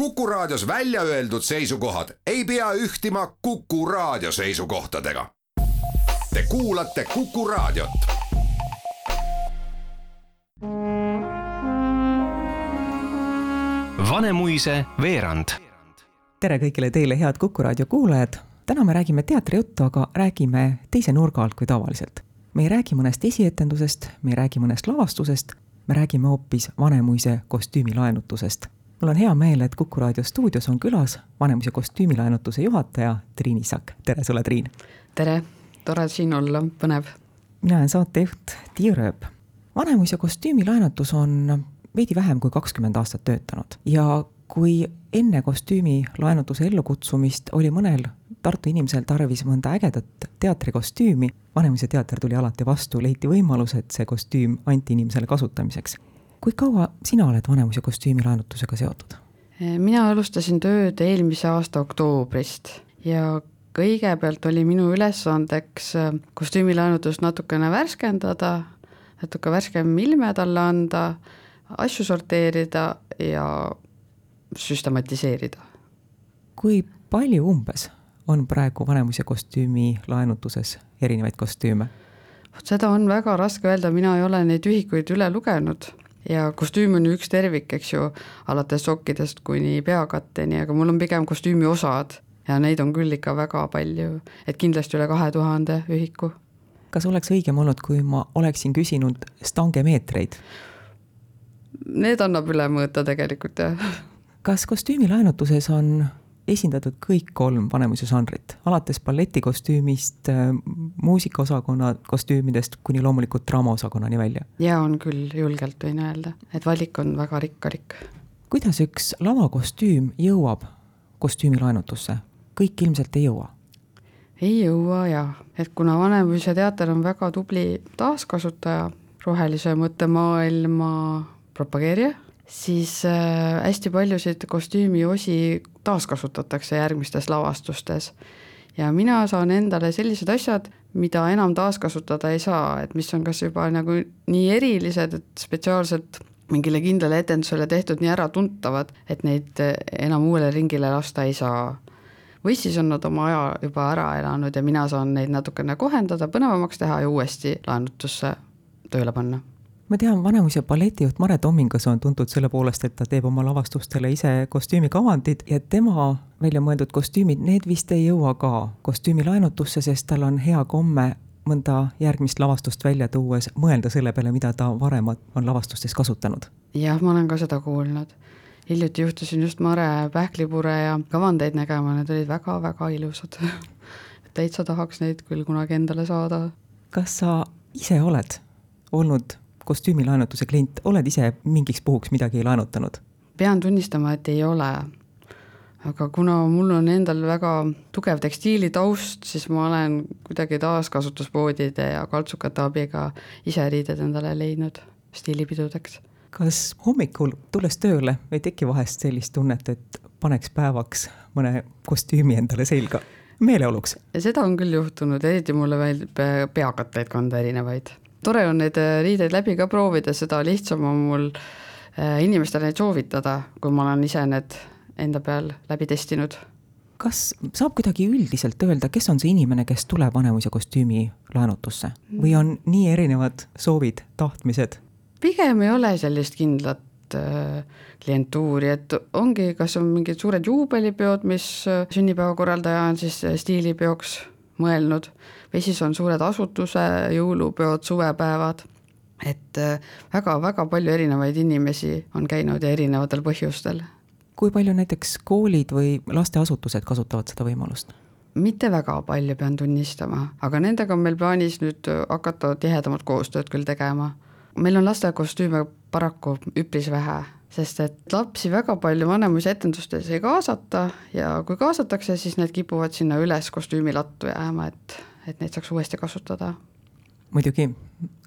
Kuku Raadios välja öeldud seisukohad ei pea ühtima Kuku Raadio seisukohtadega. Te kuulate Kuku Raadiot. Vanemuise veerand. tere kõigile teile, head Kuku raadio kuulajad. täna me räägime teatrijuttu, aga räägime teise nurga alt kui tavaliselt. me ei räägi mõnest esietendusest, me ei räägi mõnest lavastusest, me räägime hoopis Vanemuise kostüümilaenutusest. Mul on hea meel, et Kuku raadio stuudios on külas Vanemuise kostüümilaenutuse juhataja Triin Isak. tere sulle, Triin! tere, tore siin olla, põnev. mina olen saatejuht Tiia Rööp. Vanemuise kostüümilaenutus on veidi vähem kui kakskümmend aastat töötanud ja kui enne kostüümi laenutuse ellukutsumist oli mõnel Tartu inimesel tarvis mõnda ägedat teatrikostüümi, Vanemuise teater tuli alati vastu, leiti võimalus, et see kostüüm anti inimesele kasutamiseks. Kui kaua sina oled Vanemuise kostüümi laenutusega seotud? mina alustasin tööd eelmise aasta oktoobrist ja kõigepealt oli minu ülesandeks kostüümilaenutust natukene värskendada, natuke värskem ilme talle anda asju sorteerida ja süstematiseerida. kui palju umbes on praegu Vanemuise kostüümi laenutuses erinevaid kostüüme? vot seda on väga raske öelda, mina ei ole neid ühikuid üle lugenud ja kostüüm on ju üks tervik, eks ju, alates sokkidest kuni peakatteni, aga mul on pigem kostüümi osad ja neid on küll ikka väga palju, et kindlasti üle kahe tuhande ühiku. kas oleks õigem olnud, kui ma oleksin küsinud stangemeetreid? Need annab üle mõõta tegelikult, jah. kas kostüümilaenutuses on esindatud kõik kolm Vanemuise žanrit, alates balletikostüümist, muusikaosakonna kostüümidest kuni loomulikult draamaosakonnani välja? jaa, on küll, julgelt võin öelda, et valik on väga rikkalik. kuidas üks lavakostüüm jõuab kostüümilaenutusse? kõik ilmselt ei jõua ei jõua jah, et kuna Vanemuise teater on väga tubli taaskasutaja, rohelise mõttemaailma propageerija, siis äh, hästi paljusid kostüümiosi taaskasutatakse järgmistes lavastustes. ja mina saan endale sellised asjad, mida enam taaskasutada ei saa, et mis on kas juba nagu nii erilised, et spetsiaalselt mingile kindlale etendusele tehtud nii äratuntavad, et neid enam uuele ringile lasta ei saa või siis on nad oma aja juba ära elanud ja mina saan neid natukene kohendada, põnevamaks teha ja uuesti laenutusse tööle panna ma tean, Vanemuise balletijuht Mare Tommingas on tuntud selle poolest, et ta teeb oma lavastustele ise kostüümikavandid ja tema välja mõeldud kostüümid, need vist ei jõua ka kostüümilaenutusse, sest tal on hea komme mõnda järgmist lavastust välja tuues mõelda selle peale, mida ta varem on lavastustes kasutanud. jah, ma olen ka seda kuulnud. hiljuti juhtusin just Mare pähklipure ja kavandeid nägema, need olid väga-väga ilusad täitsa tahaks neid küll kunagi endale saada. kas sa ise oled olnud kostüümilaenutuse klient, oled ise mingiks puhuks midagi laenutanud? pean tunnistama, et ei ole. aga kuna mul on endal väga tugev tekstiilitaust, siis ma olen kuidagi taaskasutuspoodide ja kaltsukate abiga ise riided endale leidnud stiilipidudeks. kas hommikul tulles tööle ei teki vahest sellist tunnet, et paneks päevaks mõne kostüümi endale selga? meeleoluks. seda on küll juhtunud, eriti mulle meeldib peakatteid kanda erinevaid tore on neid äh, riideid läbi ka proovida, seda lihtsam on mul äh, inimestele neid soovitada, kui ma olen ise need enda peal läbi testinud. kas saab kuidagi üldiselt öelda, kes on see inimene, kes tuleb Vanemuise kostüümi laenutusse või on nii erinevad soovid, tahtmised? pigem ei ole sellist kindlat äh, klientuuri, et ongi, kas on mingid suured juubelipeod, mis sünnipäevakorraldaja on siis stiilipeoks mõelnud või siis on suured asutuse jõulupeod, suvepäevad, et väga-väga äh, palju erinevaid inimesi on käinud ja erinevatel põhjustel. kui palju näiteks koolid või lasteasutused kasutavad seda võimalust? mitte väga palju, pean tunnistama, aga nendega on meil plaanis nüüd hakata tihedamat koostööd küll tegema. meil on lasteaiakostüüme paraku üpris vähe, sest et lapsi väga palju Vanemuise etendustes ei kaasata ja kui kaasatakse, siis need kipuvad sinna üles kostüümilattu jääma, et et neid saaks uuesti kasutada. muidugi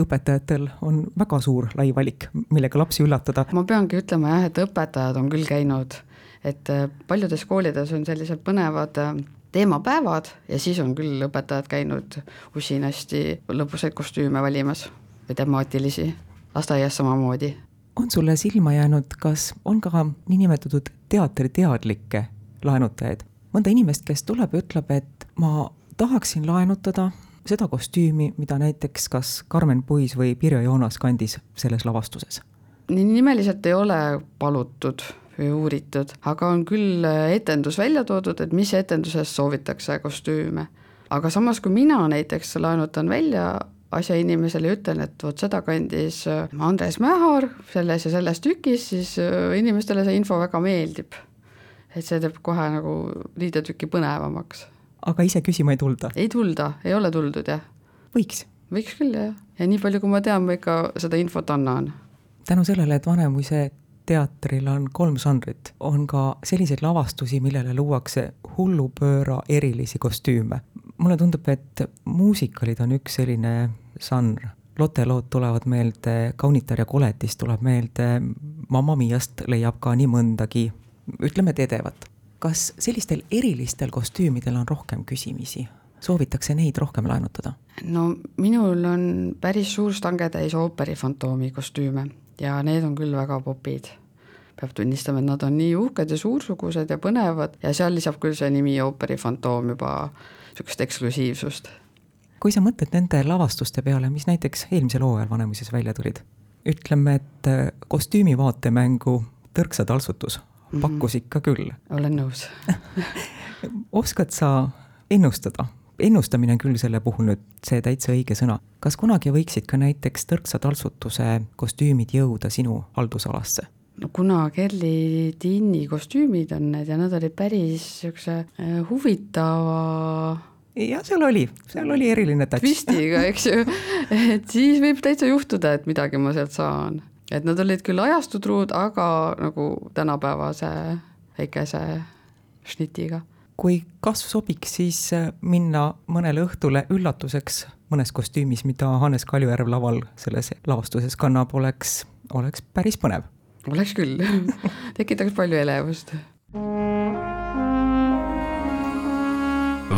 õpetajatel on väga suur lai valik, millega lapsi üllatada. ma peangi ütlema jah, et õpetajad on küll käinud, et äh, paljudes koolides on sellised põnevad äh, teemapäevad ja siis on küll õpetajad käinud usinasti lõbusaid kostüüme valimas või temaatilisi, lasteaias samamoodi on sulle silma jäänud, kas on ka niinimetatud teatriteadlikke laenutajaid? mõnda inimest, kes tuleb ja ütleb, et ma tahaksin laenutada seda kostüümi, mida näiteks kas Karmen Puis või Pirjo Joonas kandis selles lavastuses? nii nimeliselt ei ole palutud või uuritud, aga on küll etendus välja toodud, et mis etenduses soovitakse kostüüme. aga samas, kui mina näiteks laenutan välja asja inimesele ja ütlen, et vot seda kandis Andres Mähar selles ja selles tükis, siis inimestele see info väga meeldib. et see teeb kohe nagu riidetüki põnevamaks aga ise küsima ei tulda? ei tulda, ei ole tuldud, jah. võiks? võiks küll, jah. ja nii palju, kui ma tean, ma ikka seda infot annan. tänu sellele, et Vanemuise teatril on kolm žanrit, on ka selliseid lavastusi, millele luuakse hullupööra erilisi kostüüme. Mulle tundub, et muusikalid on üks selline žanr. Lotte lood tulevad meelde, Kaunitar ja koletis tuleb meelde, Mamma Miast leiab ka nii mõndagi, ütleme, et edevat kas sellistel erilistel kostüümidel on rohkem küsimisi? soovitakse neid rohkem laenutada? no minul on päris suur stangetäis ooperifantoomi kostüüme ja need on küll väga popid. Peab tunnistama, et nad on nii uhked ja suursugused ja põnevad ja seal lisab küll see nimi ooperifantoom juba niisugust eksklusiivsust. kui sa mõtled nende lavastuste peale, mis näiteks eelmisel hooajal Vanemuises välja tulid, ütleme, et kostüümi vaatemängu Tõrksa taltsutus Mhm. pakkus ikka küll. olen nõus oskad sa ennustada? ennustamine on küll selle puhul nüüd see täitsa õige sõna. kas kunagi võiksid ka näiteks tõrksa taltsutuse kostüümid jõuda sinu haldusalasse? No kuna Kerli Tinni kostüümid on need ja nad olid päris niisuguse äh, huvitava jah, seal oli, seal oli eriline touch. twistiga, eks ju, et siis võib täitsa juhtuda, et midagi ma sealt saan et nad olid küll ajastutruud, aga nagu tänapäevase väikese šnitiga. kui kasv sobiks, siis äh, minna mõnele õhtule üllatuseks mõnes kostüümis, mida Hannes Kaljujärv laval selles lavastuses kannab, oleks, oleks päris põnev. Oleks küll tekitaks palju elevust.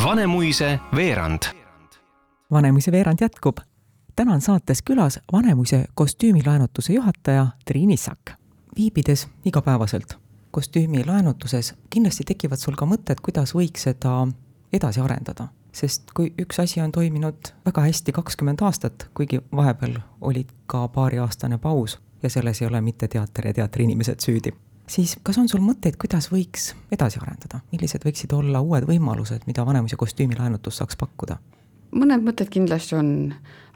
Vanemuise veerand. Vanemuise veerand jätkub täna on saates külas Vanemuise kostüümilaenutuse juhataja Triin Issak. viibides igapäevaselt kostüümilaenutuses, kindlasti tekivad sul ka mõtted, kuidas võiks seda edasi arendada. sest kui üks asi on toiminud väga hästi kakskümmend aastat, kuigi vahepeal oli ka paariaastane paus ja selles ei ole mitte teater ja teatriinimesed süüdi, siis kas on sul mõtteid, kuidas võiks edasi arendada, millised võiksid olla uued võimalused, mida Vanemuise kostüümilaenutus saaks pakkuda? mõned mõtted kindlasti on,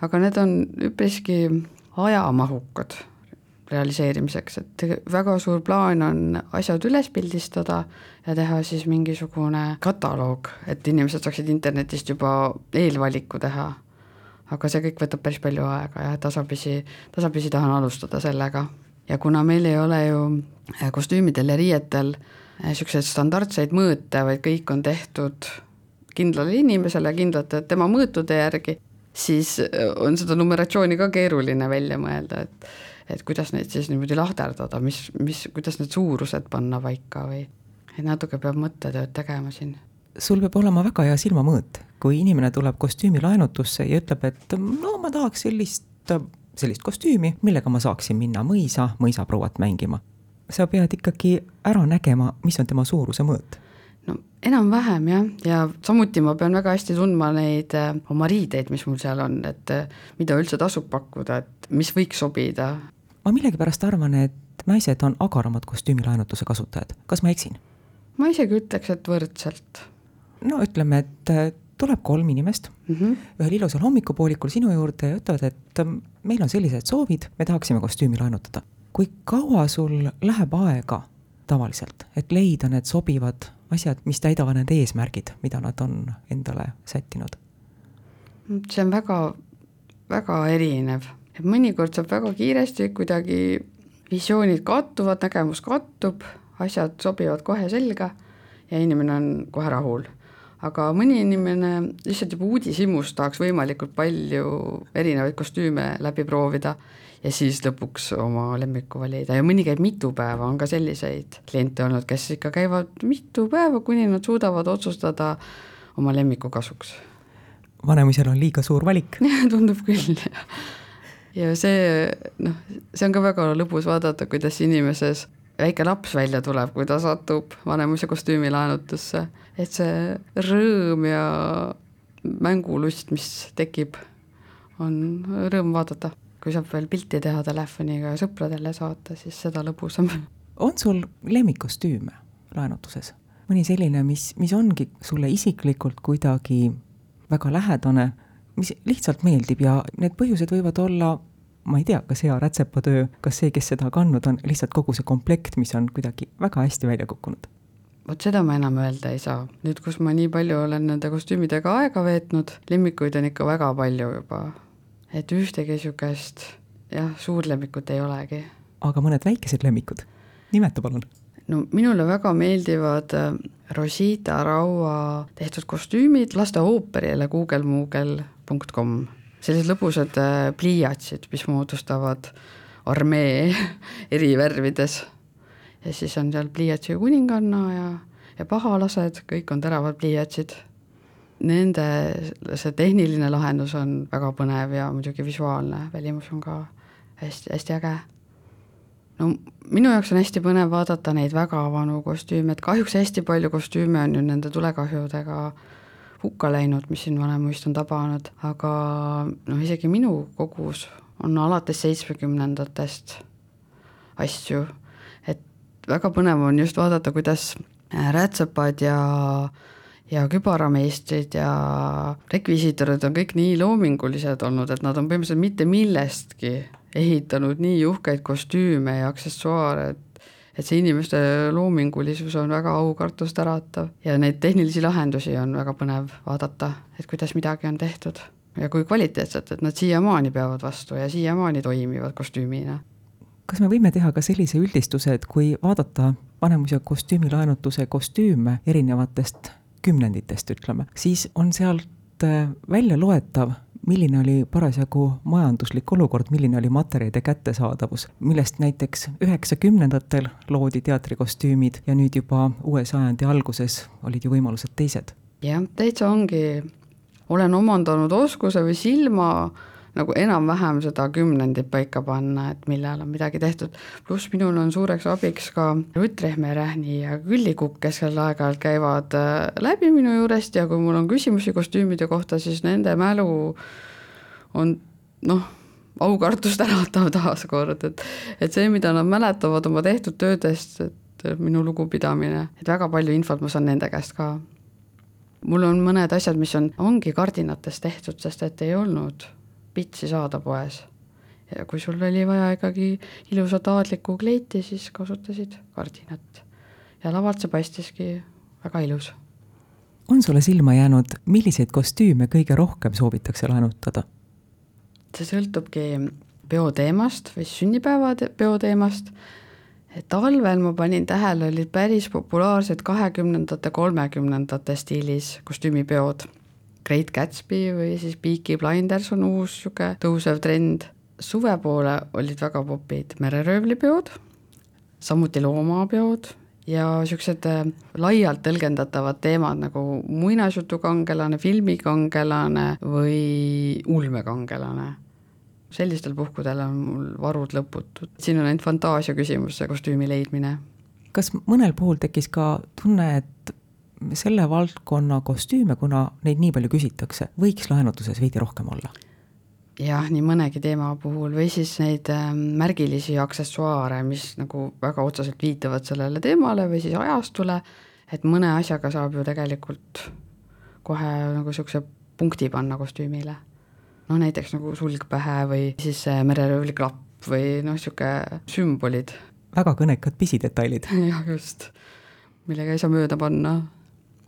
aga need on üpriski ajamahukad realiseerimiseks, et väga suur plaan on asjad üles pildistada ja teha siis mingisugune kataloog, et inimesed saaksid internetist juba eelvaliku teha. Aga see kõik võtab päris palju aega ja tasapisi, tasapisi tahan alustada sellega. ja kuna meil ei ole ju kostüümidel ja riietel niisuguseid standardseid mõõte, vaid kõik on tehtud kindlale inimesele kindlate tema mõõtude järgi, siis äh, on seda numeratsiooni ka keeruline välja mõelda, et et kuidas neid siis niimoodi lahterdada, mis, mis, kuidas need suurused panna paika või et natuke peab mõttetööd tegema siin. Sul peab olema väga hea silmamõõt, kui inimene tuleb kostüümilaenutusse ja ütleb, et no ma tahaks sellist, sellist kostüümi, millega ma saaksin minna mõisa, mõisaprouat mängima. sa pead ikkagi ära nägema, mis on tema suuruse mõõt no enam-vähem jah, ja samuti ma pean väga hästi tundma neid äh, oma riideid, mis mul seal on, et äh, mida üldse tasub pakkuda, et mis võiks sobida. ma millegipärast arvan, et naised on agaramad kostüümilaenutuse kasutajad, kas ma eksin? ma isegi ütleks, et võrdselt. No ütleme, et äh, tuleb kolm inimest mm -hmm. ühel ilusal hommikupoolikul sinu juurde ja ütlevad, et ähm, meil on sellised soovid, me tahaksime kostüümi laenutada. kui kaua sul läheb aega tavaliselt, et leida need sobivad asjad, mis täidavad need eesmärgid, mida nad on endale sättinud? see on väga, väga erinev, et mõnikord saab väga kiiresti kuidagi visioonid kattuvad, nägemus kattub, asjad sobivad kohe selga ja inimene on kohe rahul. Aga mõni inimene lihtsalt juba uudishimust tahaks võimalikult palju erinevaid kostüüme läbi proovida ja siis lõpuks oma lemmiku valida ja mõni käib mitu päeva, on ka selliseid kliente olnud, kes ikka käivad mitu päeva, kuni nad suudavad otsustada oma lemmiku kasuks. vanemisel on liiga suur valik tundub küll, jah. ja see noh, see on ka väga lõbus vaadata, kuidas inimeses väike laps välja tuleb, kui ta satub Vanemuise kostüümilaenutusse, et see rõõm ja mängulust, mis tekib, on rõõm vaadata. kui saab veel pilti teha telefoniga ja sõpradele saata, siis seda lõbusam. on sul lemmikkostüüme laenutuses? mõni selline, mis, mis ongi sulle isiklikult kuidagi väga lähedane, mis lihtsalt meeldib ja need põhjused võivad olla ma ei tea, kas hea rätsepatöö, kas see, kes seda kandnud on, lihtsalt kogu see komplekt, mis on kuidagi väga hästi välja kukkunud? vot seda ma enam öelda ei saa. nüüd, kus ma nii palju olen nende kostüümidega aega veetnud, lemmikuid on ikka väga palju juba. et ühtegi niisugust jah, suurlemmikut ei olegi. aga mõned väikesed lemmikud, nimeta palun. no minule väga meeldivad äh, Rosita Raua tehtud kostüümid lasteooperile guugelmuugel.com sellised lõbusad äh, pliiatsid, mis moodustavad armee eri värvides. ja siis on seal pliiatsi kuninganna ja, ja pahalased, kõik on teravad pliiatsid. Nende see tehniline lahendus on väga põnev ja muidugi visuaalne välimus on ka hästi, hästi äge. no minu jaoks on hästi põnev vaadata neid väga vanu kostüüme, et kahjuks hästi palju kostüüme on ju nende tulekahjudega hukka läinud, mis siin Vanemuist on tabanud, aga noh, isegi minu kogus on alates seitsmekümnendatest asju, et väga põnev on just vaadata, kuidas äh, rätsepad ja ja kübarameistrid ja rekvisiitorid on kõik nii loomingulised olnud, et nad on põhimõtteliselt mitte millestki ehitanud nii uhkeid kostüüme ja aksessuaare, et et see inimeste loomingulisus on väga aukartust äratav ja neid tehnilisi lahendusi on väga põnev vaadata, et kuidas midagi on tehtud ja kui kvaliteetselt, et nad siiamaani peavad vastu ja siiamaani toimivad kostüümina. kas me võime teha ka sellise üldistuse, et kui vaadata Vanemuise kostüümilaenutuse kostüüme erinevatest kümnenditest, ütleme, siis on sealt äh, välja loetav milline oli parasjagu majanduslik olukord, milline oli materjalide kättesaadavus, millest näiteks üheksakümnendatel loodi teatrikostüümid ja nüüd juba uue sajandi alguses olid ju võimalused teised. jah, täitsa ongi, olen omandanud oskuse või silma nagu enam-vähem seda kümnendit paika panna, et millal on midagi tehtud, pluss minul on suureks abiks ka Rutt Rehme-Rähni ja Külli Kukk, kes seal aeg-ajalt käivad äh, läbi minu juurest ja kui mul on küsimusi kostüümide kohta, siis nende mälu on noh, aukartust äratav taaskord, et et see, mida nad mäletavad oma tehtud töödest, et minu lugupidamine, et väga palju infot ma saan nende käest ka. mul on mõned asjad, mis on, ongi kardinatest tehtud, sest et ei olnud pitsi saada poes. ja kui sul oli vaja ikkagi ilusat aadlikku kleiti, siis kasutasid kardinat. ja lavalt see paistiski väga ilus. on sulle silma jäänud, milliseid kostüüme kõige rohkem soovitakse laenutada? see sõltubki peoteemast või sünnipäeva peoteemast, et talvel ma panin tähele, olid päris populaarsed kahekümnendate, kolmekümnendate stiilis kostüümipeod Great Gatsby või siis Peaky Blinders on uus niisugune tõusev trend. suve poole olid väga popid mereröövlipeod, samuti loomapeod ja niisugused äh, laialt tõlgendatavad teemad nagu muinasjutukangelane, filmikangelane või ulmekangelane sellistel puhkudel on mul varud lõputud, siin on ainult fantaasia küsimus, see kostüümi leidmine. kas mõnel puhul tekkis ka tunne, et selle valdkonna kostüüme, kuna neid nii palju küsitakse, võiks laenutuses veidi rohkem olla? jah, nii mõnegi teema puhul või siis neid ähm, märgilisi aksessuaare, mis nagu väga otseselt viitavad sellele teemale või siis ajastule, et mõne asjaga saab ju tegelikult kohe nagu niisuguse punkti panna kostüümile. noh, näiteks nagu sulg pähe või siis mereröövli klapp või noh, niisugune sümbolid. väga kõnekad pisidetailid. jah, just, millega ei saa mööda panna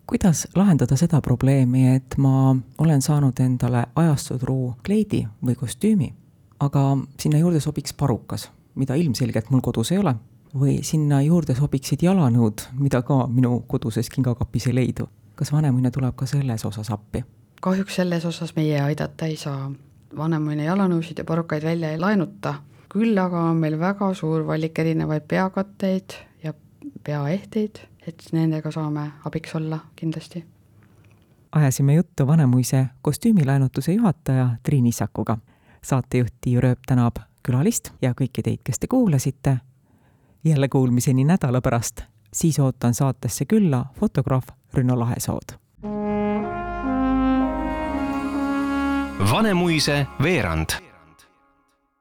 kuidas lahendada seda probleemi, et ma olen saanud endale ajastutru kleidi või kostüümi, aga sinna juurde sobiks parukas, mida ilmselgelt mul kodus ei ole, või sinna juurde sobiksid jalanõud, mida ka minu koduses kingakapis ei leidu. kas Vanemuine tuleb ka selles osas appi? kahjuks selles osas meie aidata ei saa. Vanemuine jalanõusid ja parukaid välja ei laenuta, küll aga on meil väga suur valik erinevaid peakatteid peaehteid et nendega saame abiks olla kindlasti. ajasime juttu Vanemuise kostüümilaenutuse juhataja Triin Issakuga. saatejuht Tiiu Rööp tänab külalist ja kõiki teid, kes te kuulasite. jälle kuulmiseni nädala pärast, siis ootan saatesse külla fotograaf Rünno Lahesood. Vanemuise veerand